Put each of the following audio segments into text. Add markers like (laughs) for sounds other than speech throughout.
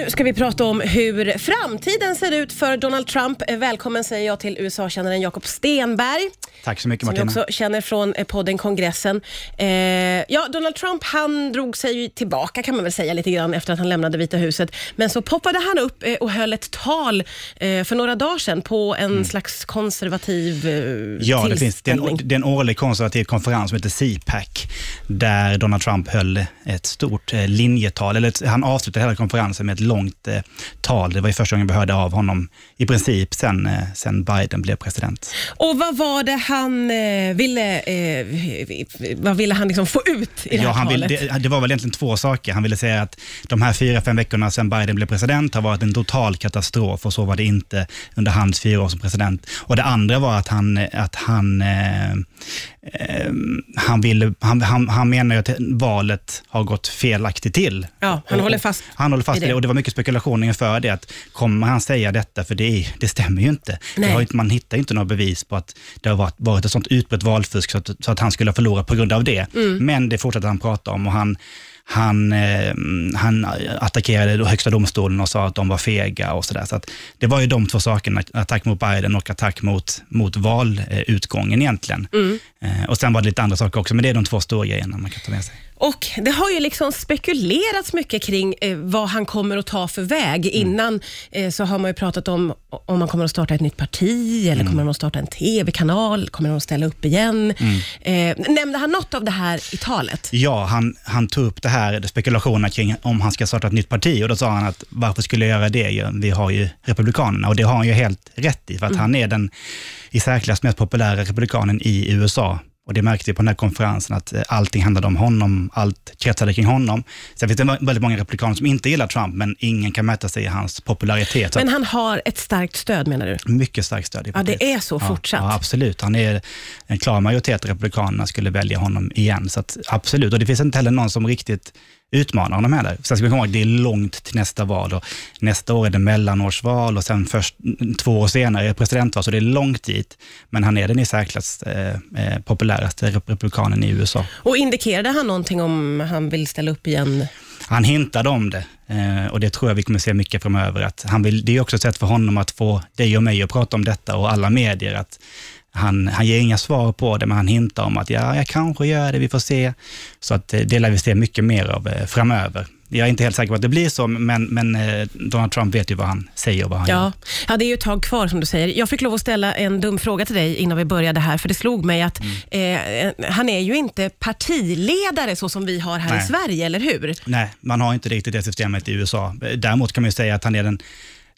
Nu ska vi prata om hur framtiden ser ut för Donald Trump. Välkommen säger jag till USA-kännaren Jakob Stenberg. Tack så mycket Som Martina. också känner från eh, podden Kongressen. Eh, ja, Donald Trump han drog sig tillbaka kan man väl säga lite grann efter att han lämnade Vita huset. Men så poppade han upp eh, och höll ett tal eh, för några dagar sedan på en slags konservativ eh, Mm. Ja, det finns det är, en, det är en årlig konservativ konferens som heter CPAC, där Donald Trump höll ett stort linjetal, eller ett, han avslutade hela konferensen med ett långt eh, tal. Det var ju första gången vi hörde av honom i princip sen, eh, sen Biden blev president. Och vad var det han eh, ville, eh, vad ville han liksom få ut i det här Ja, han vill, talet? det, det var väl egentligen två saker. Han ville säga att de här fyra, fem veckorna sedan Biden blev president har varit en total katastrof och så var det inte under hans fyra år som president. Och det andra var att han, att han, eh, eh, han, ville, han, han, han menar ju att valet har gått felaktigt till. Ja, han Och- håller fast Han håller fast det. det och det var mycket spekulationer inför det. Att kommer han säga detta? För det, är, det stämmer ju inte. Inte- man hittar ju inte några bevis på att det har varit, varit ett sånt utbrett valfusk så att, så att han skulle ha förlorat på grund av det. Mm. Men det fortsatte han prata om och han, han, eh, han attackerade högsta domstolen och sa att de var fega och sådär. Så att det var ju de två sakerna, attack mot Biden och attack mot, mot valutgången egentligen. Mm. Eh, och sen var det lite andra saker också, men det är de två stora grejerna man kan ta med sig. Och Det har ju liksom spekulerats mycket kring eh, vad han kommer att ta för väg. Mm. Innan eh, så har man ju pratat om om han kommer att starta ett nytt parti, eller Mm. kommer han att starta en TV-kanal, kommer han att ställa upp igen? Mm. Eh, nämnde han något av det här i talet? Ja, han, han tog upp det här, spekulationerna kring om han ska starta ett nytt parti och då sa han att varför skulle jag göra det? Vi har ju Republikanerna och det har han ju helt rätt i, för att han är den i särklass mest populära republikanen i USA. Och det märkte vi på den här konferensen, att eh, allting handlade om honom, allt kretsade kring honom. Sen finns det väldigt många republikaner som inte gillar Trump, men ingen kan mäta sig i hans popularitet. Men han har ett starkt stöd menar du? mycket starkt stöd i Ja, det är så fortsatt. Ja, absolut. Han är en klar majoritet av republikanerna skulle välja honom igen. Så att, absolut, och det finns inte heller någon som riktigt utmanar honom heller. Sen ska vi komma ihåg, det är långt till nästa val och nästa år är det mellanårsval och sen först två år senare är det presidentval, så det är långt dit. Men han är den i särklass eh, eh, populäraste rep- republikanen i USA. Och indikerade han någonting om han vill ställa upp igen? Han hintade om det eh, och det tror jag vi kommer se mycket framöver. Att han vill, det är också ett sätt för honom att få dig och mig att prata om detta och alla medier. Att han, han ger inga svar på det, men han hintar om att ja, jag kanske gör det, vi får se. Så att eh, det lär vi se mycket mer av eh, framöver. Jag är inte helt säker på att det blir så, men, men eh, Donald Trump vet ju vad han säger och vad han gör. Ja. ja, det är ju ett tag kvar som du säger. Jag fick lov att ställa en dum fråga till dig innan vi började här, för det slog mig att Mm. eh, han är ju inte partiledare så som vi har här i Nej. Sverige, eller hur? Nej, man har inte riktigt det systemet i USA. Däremot kan man ju säga att han är den,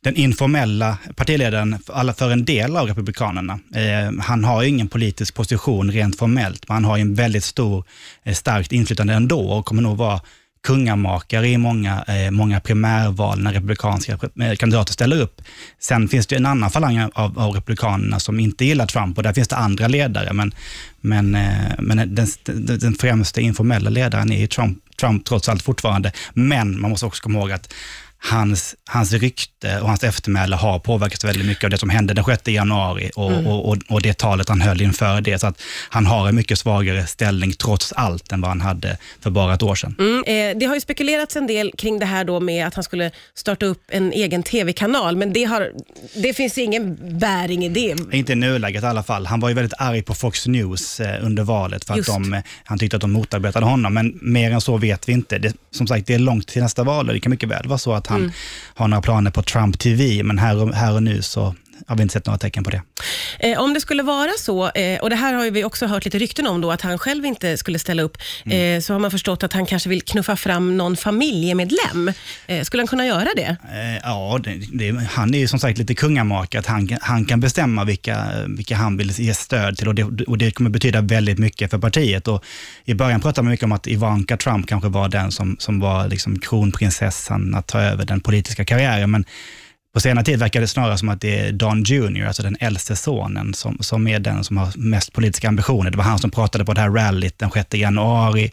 den informella partiledaren för, en del av republikanerna. Eh, han har ju ingen politisk position rent formellt, men han har ju en väldigt stor, eh, starkt inflytande ändå och kommer nog vara kungamakare i många, eh, många primärval när republikanska eh, kandidater ställer upp. Sen finns det en annan falang av, av republikanerna som inte gillar Trump och där finns det andra ledare, men, men, eh, men den, den, den främsta informella ledaren är ju Trump, Trump trots allt fortfarande. Men man måste också komma ihåg att hans, hans rykte och hans eftermäle har påverkats väldigt mycket av det som hände den 6 januari och, och, och, och det talet han höll inför det. Så att han har en mycket svagare ställning trots allt än vad han hade för bara ett år sedan. Mm, eh, det har ju spekulerats en del kring det här då med att han skulle starta upp en egen TV-kanal, men det, har, det finns ingen bäring i det. Inte i nuläget i alla fall. Han var ju väldigt arg på Fox News eh, under valet för att Just. de, eh, han tyckte att de motarbetade honom. Men mer än så vet vi inte. Det, som sagt, det är långt till nästa val och det kan mycket väl vara så att han har några planer på Trump TV, men här och, här och nu så har vi inte sett några tecken på det. Eh, om det skulle vara så, eh, och det här har vi också hört lite rykten om då, att han själv inte skulle ställa upp, Mm. eh, så har man förstått att han kanske vill knuffa fram någon familjemedlem. Eh, skulle han kunna göra det? Eh, Ja, det, det, han är ju som sagt lite kungamake, att han, han kan bestämma vilka, vilka han vill ge stöd till och det, och det kommer betyda väldigt mycket för partiet. Och I början pratade man mycket om att Ivanka Trump kanske var den som, som var liksom kronprinsessan att ta över den politiska karriären, men på senare tid verkar det snarare som att det är Don Jr., alltså den äldste sonen, som, som är den som har mest politiska ambitioner. Det var han som pratade på det här rallyt den 6 januari.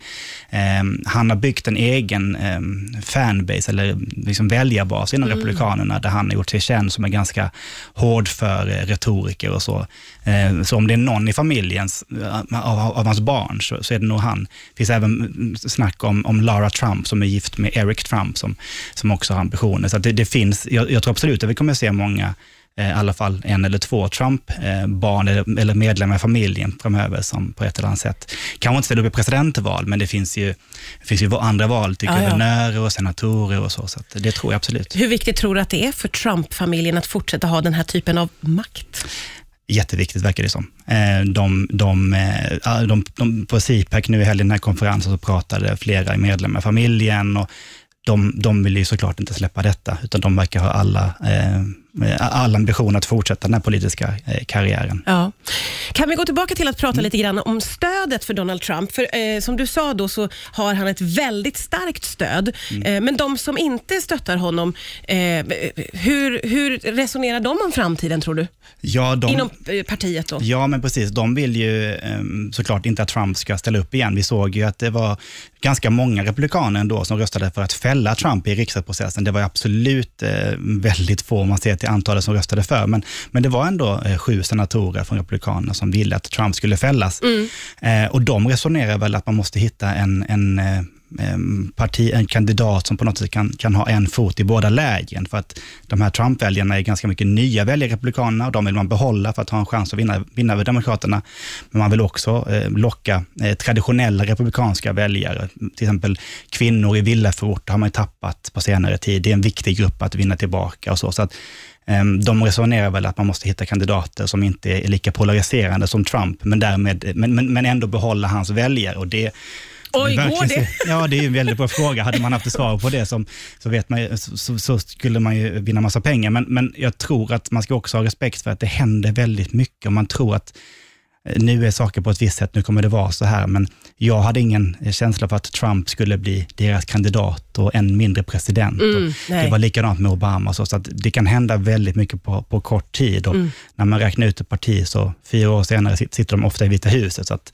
Eh, han har byggt en egen eh, fanbase, eller liksom väljarbas inom mm. Republikanerna, där han har gjort sig känd som en ganska hård för eh, retoriker och så. Eh, så om det är någon i familjen, eh, av, av, hans barn, så, så, är det nog han. Det finns även snack om, om Lara Trump, som är gift med Eric Trump, som, som också har ambitioner. Så det, det, finns, jag, jag tror absolut att vi kommer att se många eh, i alla fall en eller två Trump-barn eller medlemmar i familjen framöver som på ett eller annat sätt, kanske inte ställer upp i presidentval, men det finns ju, det finns ju andra val till guvernörer och senatorer och så, så det tror jag absolut. Hur viktigt tror du att det är för Trump-familjen att fortsätta ha den här typen av makt? Jätteviktigt verkar det som. Eh, de, de, eh, de, de, på CPAC nu i helgen, den här konferensen, så pratade flera medlemmar i familjen och de, de vill ju såklart inte släppa detta, utan de verkar ha alla eh, all ambition att fortsätta den här politiska eh, karriären. Ja. Kan vi gå tillbaka till att prata mm. lite grann om stödet för Donald Trump? För eh, Som du sa då så har han ett väldigt starkt stöd, mm. eh, men de som inte stöttar honom, eh, hur, hur resonerar de om framtiden tror du? Ja, de, Inom eh, partiet då? Ja, men precis. De vill ju ehm, såklart inte att Trump ska ställa upp igen. Vi såg ju att det var ganska många republikaner ändå som röstade för att fälla Trump i riksdagsprocessen. Det var absolut eh, väldigt få, om man ser till antalet som röstade för, men, men det var ändå eh, sju senatorer från Republikanerna som ville att Trump skulle fällas. Mm. Eh, och de resonerar väl att man måste hitta en, en eh, parti, en kandidat som på något sätt kan, kan ha en fot i båda lägen. För att de här Trump-väljarna är ganska mycket nya väljare i Republikanerna och de vill man behålla för att ha en chans att vinna, vinna över Demokraterna. Men man vill också eh, locka eh, traditionella republikanska väljare. Till exempel kvinnor i villaförorter har man tappat på senare tid. Det är en viktig grupp att vinna tillbaka och så. så att, de resonerar väl att man måste hitta kandidater som inte är lika polariserande som Trump, men, därmed, men, men, men ändå behålla hans väljare. Och det, Oj, går det? Ja, det är en väldigt bra fråga. Hade man haft ett svar på det som, så, vet man, så, så, skulle man ju vinna massa pengar. Men, men jag tror att man ska också ha respekt för att det händer väldigt mycket och man tror att nu är saker på ett visst sätt, nu kommer det vara så här, men jag hade ingen känsla för att Trump skulle bli deras kandidat och än mindre president. Mm, det var likadant med Obama, så, så att det kan hända väldigt mycket på, på kort tid. Och mm. När man räknar ut ett parti, så fyra år senare sitter de ofta i Vita huset. Så att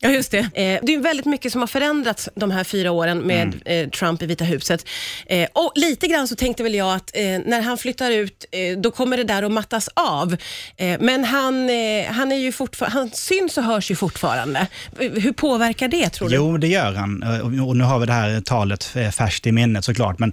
Ja, just det. Eh, det är väldigt mycket som har förändrats de här fyra åren med mm. eh, Trump i Vita huset. Eh, och Lite grann så tänkte väl jag att eh, när han flyttar ut, då kommer det där att mattas av. Men han, han, är ju han syns och hörs ju fortfarande. Hur påverkar det, tror du? Jo, det gör han. Och nu har vi det här talet färskt i minnet såklart, men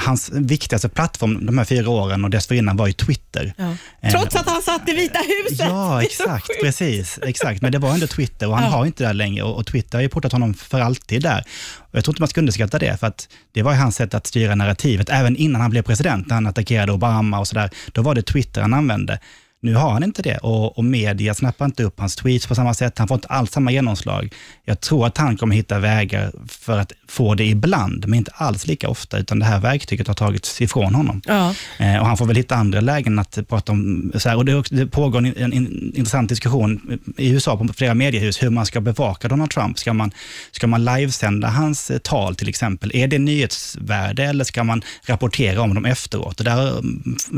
hans viktigaste plattform de här fyra åren och dessförinnan var ju Twitter. Ja. Trots att han satt i Vita huset. Ja, exakt. Precis, exakt. Men det var ändå Twitter och han ja. har inte det längre och, och Twitter har ju portat honom för alltid där. Och jag tror inte man ska underskatta det, för att det var ju hans sätt att styra narrativet. Även innan han blev president, när han attackerade Obama och sådär, då var det Twitter han använde. Nu har han inte det och, och media snappar inte upp hans tweets på samma sätt. Han får inte alls samma genomslag. Jag tror att han kommer hitta vägar för att få det ibland, men inte alls lika ofta, utan det här verktyget har tagits ifrån honom. Ja. Eh, och han får väl hitta andra lägen att prata om, så här, och det, det pågår en, en, en, intressant diskussion i USA på flera mediehus, hur man ska bevaka Donald Trump. Ska man, ska man livesända hans eh, tal till exempel? Är det nyhetsvärde eller ska man rapportera om dem efteråt? Och där har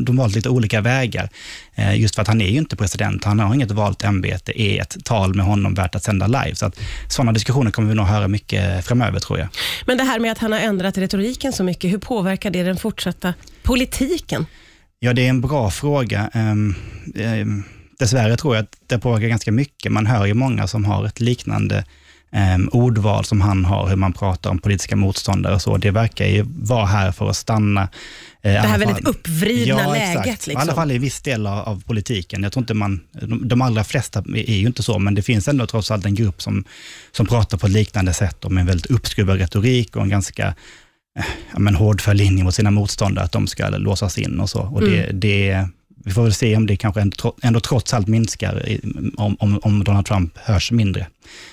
de valt lite olika vägar. Eh, just för att han är ju inte president, han har inget valt ämbete. Är ett tal med honom värt att sända live? Så att sådana diskussioner kommer vi nog höra mycket framöver, tror jag. Men det här med att han har ändrat retoriken så mycket, hur påverkar det den fortsatta politiken? Ja, det är en bra fråga. Um, um, dessvärre tror jag att det påverkar ganska mycket. Man hör ju många som har ett liknande ordval som han har, hur man pratar om politiska motståndare och så. Det verkar ju vara här för att stanna. Eh, det här väldigt uppvridna ja, läget. Liksom. I alla fall i viss del av, av, politiken. Jag tror inte man, de, de allra flesta är ju inte så, men det finns ändå trots allt en grupp som, som pratar på ett liknande sätt och med en väldigt uppskruvad retorik och en ganska eh, ja, men hårdför linje mot sina motståndare, att de ska låsas in och så. Och mm. det, det vi får väl se om det kanske ändå, ändå trots allt minskar, om, om, om, Donald Trump hörs mindre.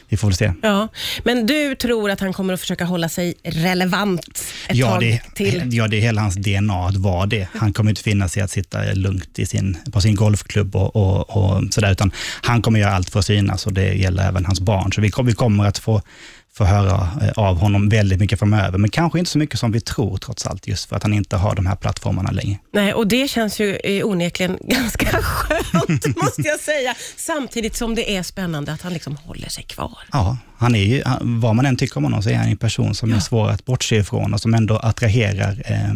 Vi får väl se. Ja, men du tror att han kommer att försöka hålla sig relevant ett ja, tag det, till? Ja, det är hela hans DNA att vara det. Han kommer inte finna sig att sitta lugnt i sin, på sin golfklubb och, och, och sådär, utan han kommer göra allt för att synas och det gäller även hans barn. Så vi, vi kommer att få få höra eh, av honom väldigt mycket framöver, men kanske inte så mycket som vi tror trots allt, just för att han inte har de här plattformarna längre. Nej, och det känns ju eh, onekligen (laughs) ganska skönt, (laughs) måste jag säga. Samtidigt som det är spännande att han liksom håller sig kvar. Ja, han är ju, vad man än tycker om honom, så är han en person som är svår att bortse ifrån och som ändå attraherar eh,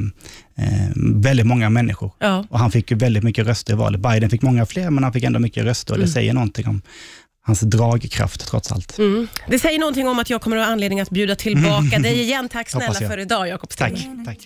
eh, väldigt många människor. Ja. Och han fick ju väldigt mycket röster i valet. Biden fick många fler, men han fick ändå mycket röster och det säger någonting om hans dragkraft trots allt. Mm. Det säger någonting om att jag kommer att ha anledning att bjuda tillbaka (laughs) dig igen. Tack snälla för idag, Jakob Tack. Tack.